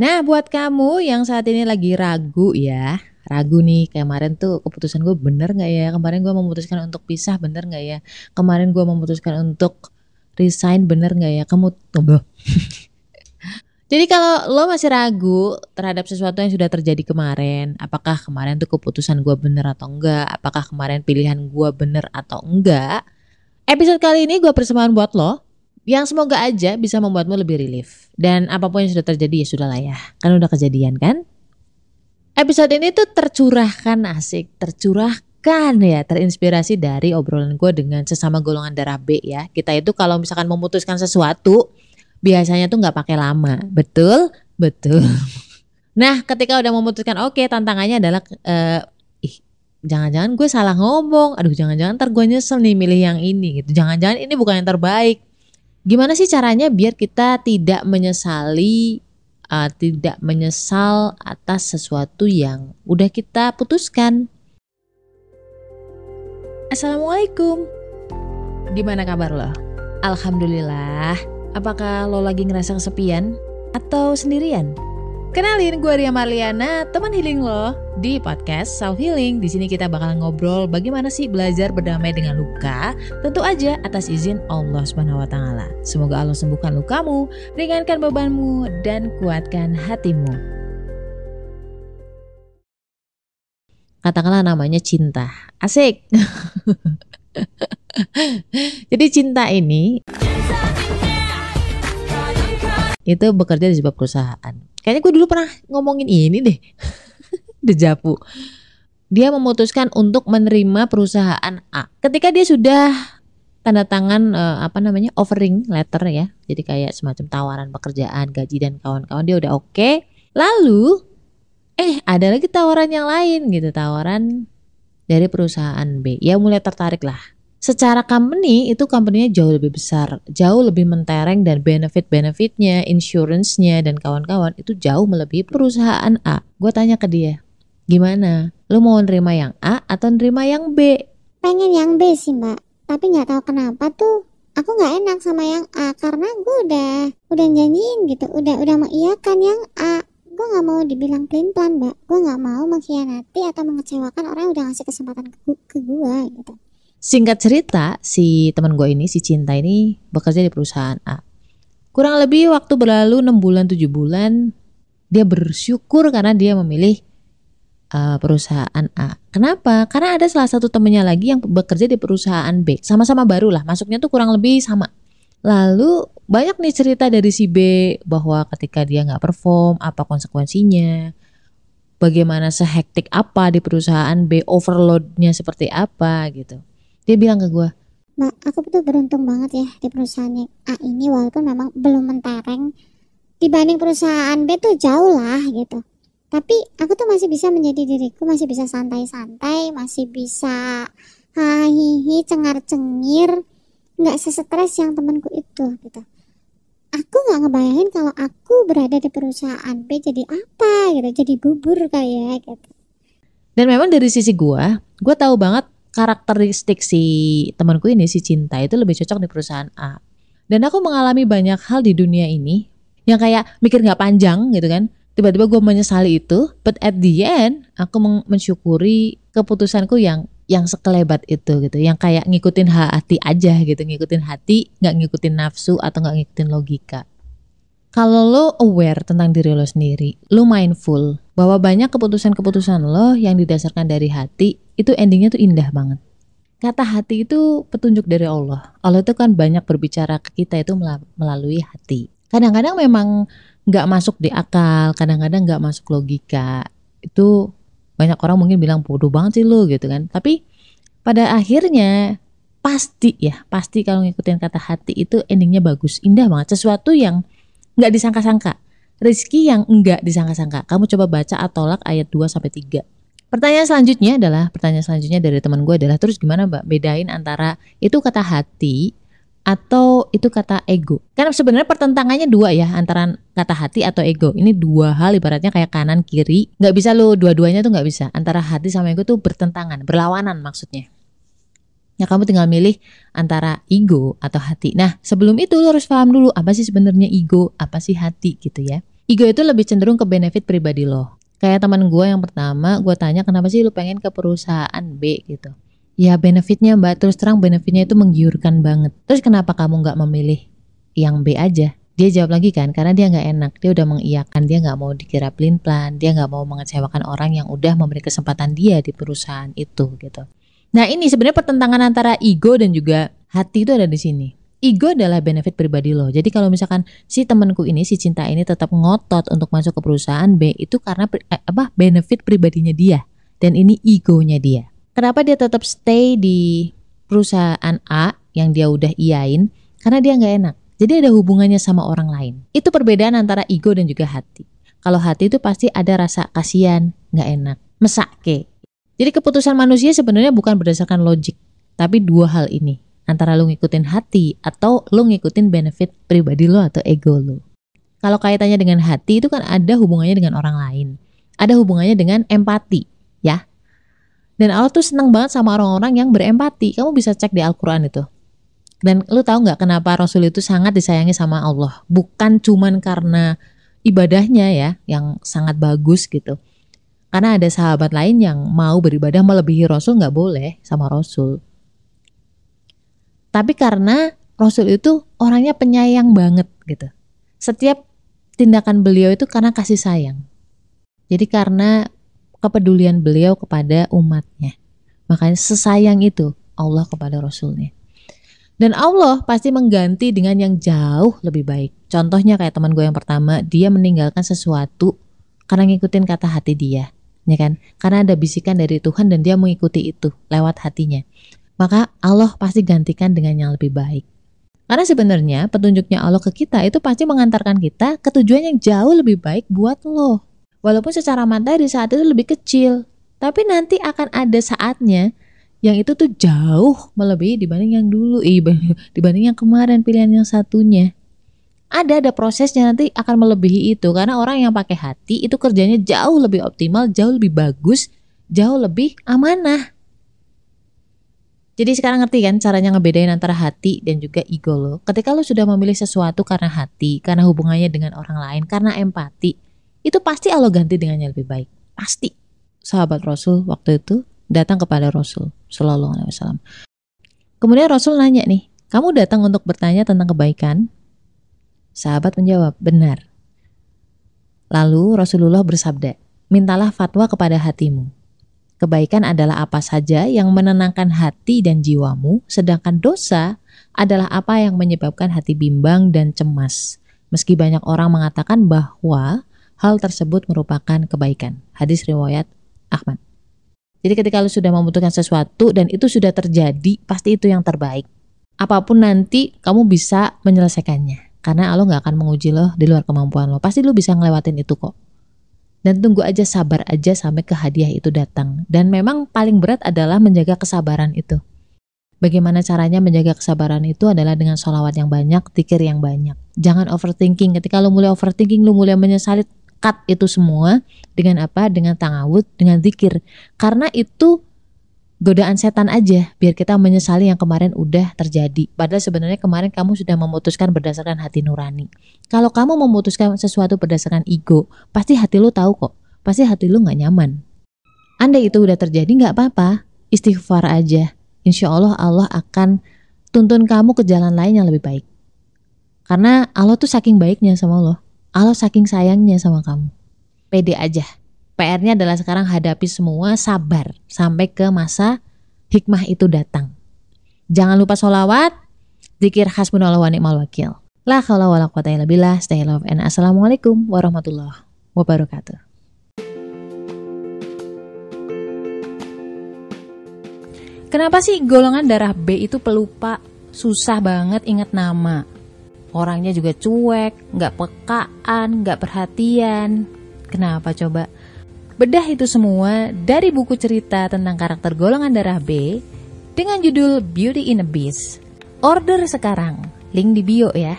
Nah, buat kamu yang saat ini lagi ragu ya, ragu nih kemarin tuh keputusan gue bener nggak ya? Kemarin gue memutuskan untuk pisah bener nggak ya? Kemarin gue memutuskan untuk resign bener nggak ya? Kamu tuh Jadi kalau lo masih ragu terhadap sesuatu yang sudah terjadi kemarin, apakah kemarin tuh keputusan gue bener atau enggak, apakah kemarin pilihan gue bener atau enggak, episode kali ini gue persembahan buat lo yang semoga aja bisa membuatmu lebih relief. Dan apa pun yang sudah terjadi ya sudah lah ya, kan udah kejadian kan? Episode ini tuh tercurahkan asik, tercurahkan ya, terinspirasi dari obrolan gue dengan sesama golongan darah B ya. Kita itu kalau misalkan memutuskan sesuatu, biasanya tuh nggak pakai lama. Betul? Betul. Nah, ketika udah memutuskan oke, okay, tantangannya adalah uh, ih jangan-jangan gue salah ngomong. Aduh, jangan-jangan ntar gue nyesel nih milih yang ini gitu. Jangan-jangan ini bukan yang terbaik. Gimana sih caranya biar kita tidak menyesali uh, tidak menyesal atas sesuatu yang udah kita putuskan? Assalamualaikum. Gimana kabar lo? Alhamdulillah Apakah lo lagi ngerasa kesepian atau sendirian? Kenalin gue Ria Marliana, teman healing lo di podcast Self Healing. Di sini kita bakal ngobrol bagaimana sih belajar berdamai dengan luka, tentu aja atas izin Allah Subhanahu wa taala. Semoga Allah sembuhkan lukamu, ringankan bebanmu dan kuatkan hatimu. Katakanlah namanya cinta. Asik. Jadi cinta ini itu bekerja di sebuah perusahaan. Kayaknya gue dulu pernah ngomongin ini deh. Dejapu. Dia memutuskan untuk menerima perusahaan A. Ketika dia sudah tanda tangan uh, apa namanya offering letter ya. Jadi kayak semacam tawaran pekerjaan, gaji dan kawan-kawan dia udah oke. Okay. Lalu eh ada lagi tawaran yang lain gitu, tawaran dari perusahaan B. Ya mulai tertarik lah secara company itu company-nya jauh lebih besar, jauh lebih mentereng dan benefit-benefitnya, insurance-nya dan kawan-kawan itu jauh melebihi perusahaan A. Gue tanya ke dia, gimana? Lu mau nerima yang A atau nerima yang B? Pengen yang B sih mbak, tapi nggak tahu kenapa tuh aku nggak enak sama yang A karena gue udah udah janjiin gitu, udah udah mengiyakan yang A. Gue nggak mau dibilang pelin plan mbak, gue nggak mau mengkhianati atau mengecewakan orang yang udah ngasih kesempatan ke, ke gue gitu. Singkat cerita, si teman gue ini, si Cinta ini bekerja di perusahaan A. Kurang lebih waktu berlalu 6 bulan, 7 bulan, dia bersyukur karena dia memilih uh, perusahaan A. Kenapa? Karena ada salah satu temennya lagi yang bekerja di perusahaan B. Sama-sama baru lah, masuknya tuh kurang lebih sama. Lalu banyak nih cerita dari si B bahwa ketika dia nggak perform, apa konsekuensinya, bagaimana sehektik apa di perusahaan B, overloadnya seperti apa gitu. Dia bilang ke gue, Mbak, aku tuh beruntung banget ya di perusahaan yang A ini walaupun memang belum mentereng dibanding perusahaan B tuh jauh lah gitu. Tapi aku tuh masih bisa menjadi diriku, masih bisa santai-santai, masih bisa hahihi, cengar-cengir, nggak sesetres yang temanku itu gitu. Aku nggak ngebayangin kalau aku berada di perusahaan B jadi apa gitu, jadi bubur kayak gitu. Dan memang dari sisi gue, gue tahu banget karakteristik si temanku ini si cinta itu lebih cocok di perusahaan A. Dan aku mengalami banyak hal di dunia ini yang kayak mikir nggak panjang gitu kan. Tiba-tiba gue menyesali itu, but at the end aku mensyukuri keputusanku yang yang sekelebat itu gitu, yang kayak ngikutin hati aja gitu, ngikutin hati, nggak ngikutin nafsu atau nggak ngikutin logika. Kalau lo aware tentang diri lo sendiri, lo mindful bahwa banyak keputusan-keputusan lo yang didasarkan dari hati, itu endingnya tuh indah banget. Kata hati itu petunjuk dari Allah. Allah itu kan banyak berbicara ke kita itu melalui hati. Kadang-kadang memang nggak masuk di akal, kadang-kadang nggak masuk logika. Itu banyak orang mungkin bilang bodoh banget sih lo gitu kan. Tapi pada akhirnya pasti ya, pasti kalau ngikutin kata hati itu endingnya bagus, indah banget. Sesuatu yang nggak disangka-sangka. Rizki yang enggak disangka-sangka. Kamu coba baca Atolak ayat 2 sampai 3. Pertanyaan selanjutnya adalah pertanyaan selanjutnya dari teman gue adalah terus gimana Mbak bedain antara itu kata hati atau itu kata ego. Karena sebenarnya pertentangannya dua ya antara kata hati atau ego. Ini dua hal ibaratnya kayak kanan kiri. Nggak bisa lo dua-duanya tuh nggak bisa. Antara hati sama ego tuh bertentangan, berlawanan maksudnya. Ya kamu tinggal milih antara ego atau hati. Nah sebelum itu lo harus paham dulu apa sih sebenarnya ego, apa sih hati gitu ya. Ego itu lebih cenderung ke benefit pribadi lo. Kayak teman gue yang pertama, gue tanya kenapa sih lu pengen ke perusahaan B gitu. Ya benefitnya mbak, terus terang benefitnya itu menggiurkan banget. Terus kenapa kamu nggak memilih yang B aja? Dia jawab lagi kan, karena dia nggak enak. Dia udah mengiyakan, dia nggak mau dikira pelin plan, dia nggak mau mengecewakan orang yang udah memberi kesempatan dia di perusahaan itu gitu. Nah ini sebenarnya pertentangan antara ego dan juga hati itu ada di sini ego adalah benefit pribadi lo. Jadi kalau misalkan si temanku ini si cinta ini tetap ngotot untuk masuk ke perusahaan B itu karena eh, apa benefit pribadinya dia dan ini egonya dia. Kenapa dia tetap stay di perusahaan A yang dia udah iyain? Karena dia nggak enak. Jadi ada hubungannya sama orang lain. Itu perbedaan antara ego dan juga hati. Kalau hati itu pasti ada rasa kasihan, nggak enak, mesake. Jadi keputusan manusia sebenarnya bukan berdasarkan logik, tapi dua hal ini antara lu ngikutin hati atau lu ngikutin benefit pribadi lo atau ego lo. Kalau kaitannya dengan hati itu kan ada hubungannya dengan orang lain. Ada hubungannya dengan empati, ya. Dan Allah tuh senang banget sama orang-orang yang berempati. Kamu bisa cek di Al-Quran itu. Dan lu tahu nggak kenapa Rasul itu sangat disayangi sama Allah? Bukan cuman karena ibadahnya ya, yang sangat bagus gitu. Karena ada sahabat lain yang mau beribadah melebihi Rasul nggak boleh sama Rasul. Tapi karena Rasul itu orangnya penyayang banget gitu. Setiap tindakan beliau itu karena kasih sayang. Jadi karena kepedulian beliau kepada umatnya. Makanya sesayang itu Allah kepada Rasulnya. Dan Allah pasti mengganti dengan yang jauh lebih baik. Contohnya kayak teman gue yang pertama, dia meninggalkan sesuatu karena ngikutin kata hati dia. Ya kan? Karena ada bisikan dari Tuhan dan dia mengikuti itu lewat hatinya maka Allah pasti gantikan dengan yang lebih baik. Karena sebenarnya petunjuknya Allah ke kita itu pasti mengantarkan kita ke tujuan yang jauh lebih baik buat lo. Walaupun secara materi saat itu lebih kecil, tapi nanti akan ada saatnya yang itu tuh jauh melebihi dibanding yang dulu, eh, dibanding yang kemarin pilihan yang satunya. Ada ada prosesnya nanti akan melebihi itu karena orang yang pakai hati itu kerjanya jauh lebih optimal, jauh lebih bagus, jauh lebih amanah. Jadi sekarang ngerti kan caranya ngebedain antara hati dan juga ego lo. Ketika lo sudah memilih sesuatu karena hati, karena hubungannya dengan orang lain, karena empati, itu pasti Allah ganti dengan yang lebih baik. Pasti. Sahabat Rasul waktu itu datang kepada Rasul Shallallahu Alaihi Wasallam. Kemudian Rasul nanya nih, kamu datang untuk bertanya tentang kebaikan? Sahabat menjawab, benar. Lalu Rasulullah bersabda, mintalah fatwa kepada hatimu Kebaikan adalah apa saja yang menenangkan hati dan jiwamu, sedangkan dosa adalah apa yang menyebabkan hati bimbang dan cemas. Meski banyak orang mengatakan bahwa hal tersebut merupakan kebaikan. Hadis riwayat Ahmad. Jadi ketika lu sudah membutuhkan sesuatu dan itu sudah terjadi, pasti itu yang terbaik. Apa pun nanti kamu bisa menyelesaikannya. Karena Allah nggak akan menguji lo di luar kemampuan lo. Pasti lu bisa ngelewatin itu kok dan tunggu aja sabar aja sampai ke hadiah itu datang. Dan memang paling berat adalah menjaga kesabaran itu. Bagaimana caranya menjaga kesabaran itu adalah dengan sholawat yang banyak, tikir yang banyak. Jangan overthinking. Ketika lo mulai overthinking, lo mulai menyesali cut itu semua dengan apa? Dengan tangawud, dengan zikir. Karena itu godaan setan aja biar kita menyesali yang kemarin udah terjadi. Padahal sebenarnya kemarin kamu sudah memutuskan berdasarkan hati nurani. Kalau kamu memutuskan sesuatu berdasarkan ego, pasti hati lu tahu kok. Pasti hati lu nggak nyaman. Andai itu udah terjadi nggak apa-apa, istighfar aja. Insya Allah Allah akan tuntun kamu ke jalan lain yang lebih baik. Karena Allah tuh saking baiknya sama lo. Allah saking sayangnya sama kamu. Pede aja PR-nya adalah sekarang hadapi semua sabar sampai ke masa hikmah itu datang. Jangan lupa sholawat, zikir hasbunallah wa ni'mal wakil. La khawla wa la quwata illa billah. Stay love and assalamualaikum warahmatullahi wabarakatuh. Kenapa sih golongan darah B itu pelupa, susah banget ingat nama? Orangnya juga cuek, nggak pekaan, nggak perhatian. Kenapa coba? Bedah itu semua dari buku cerita tentang karakter golongan darah B dengan judul Beauty in a Beast. Order sekarang, link di bio ya.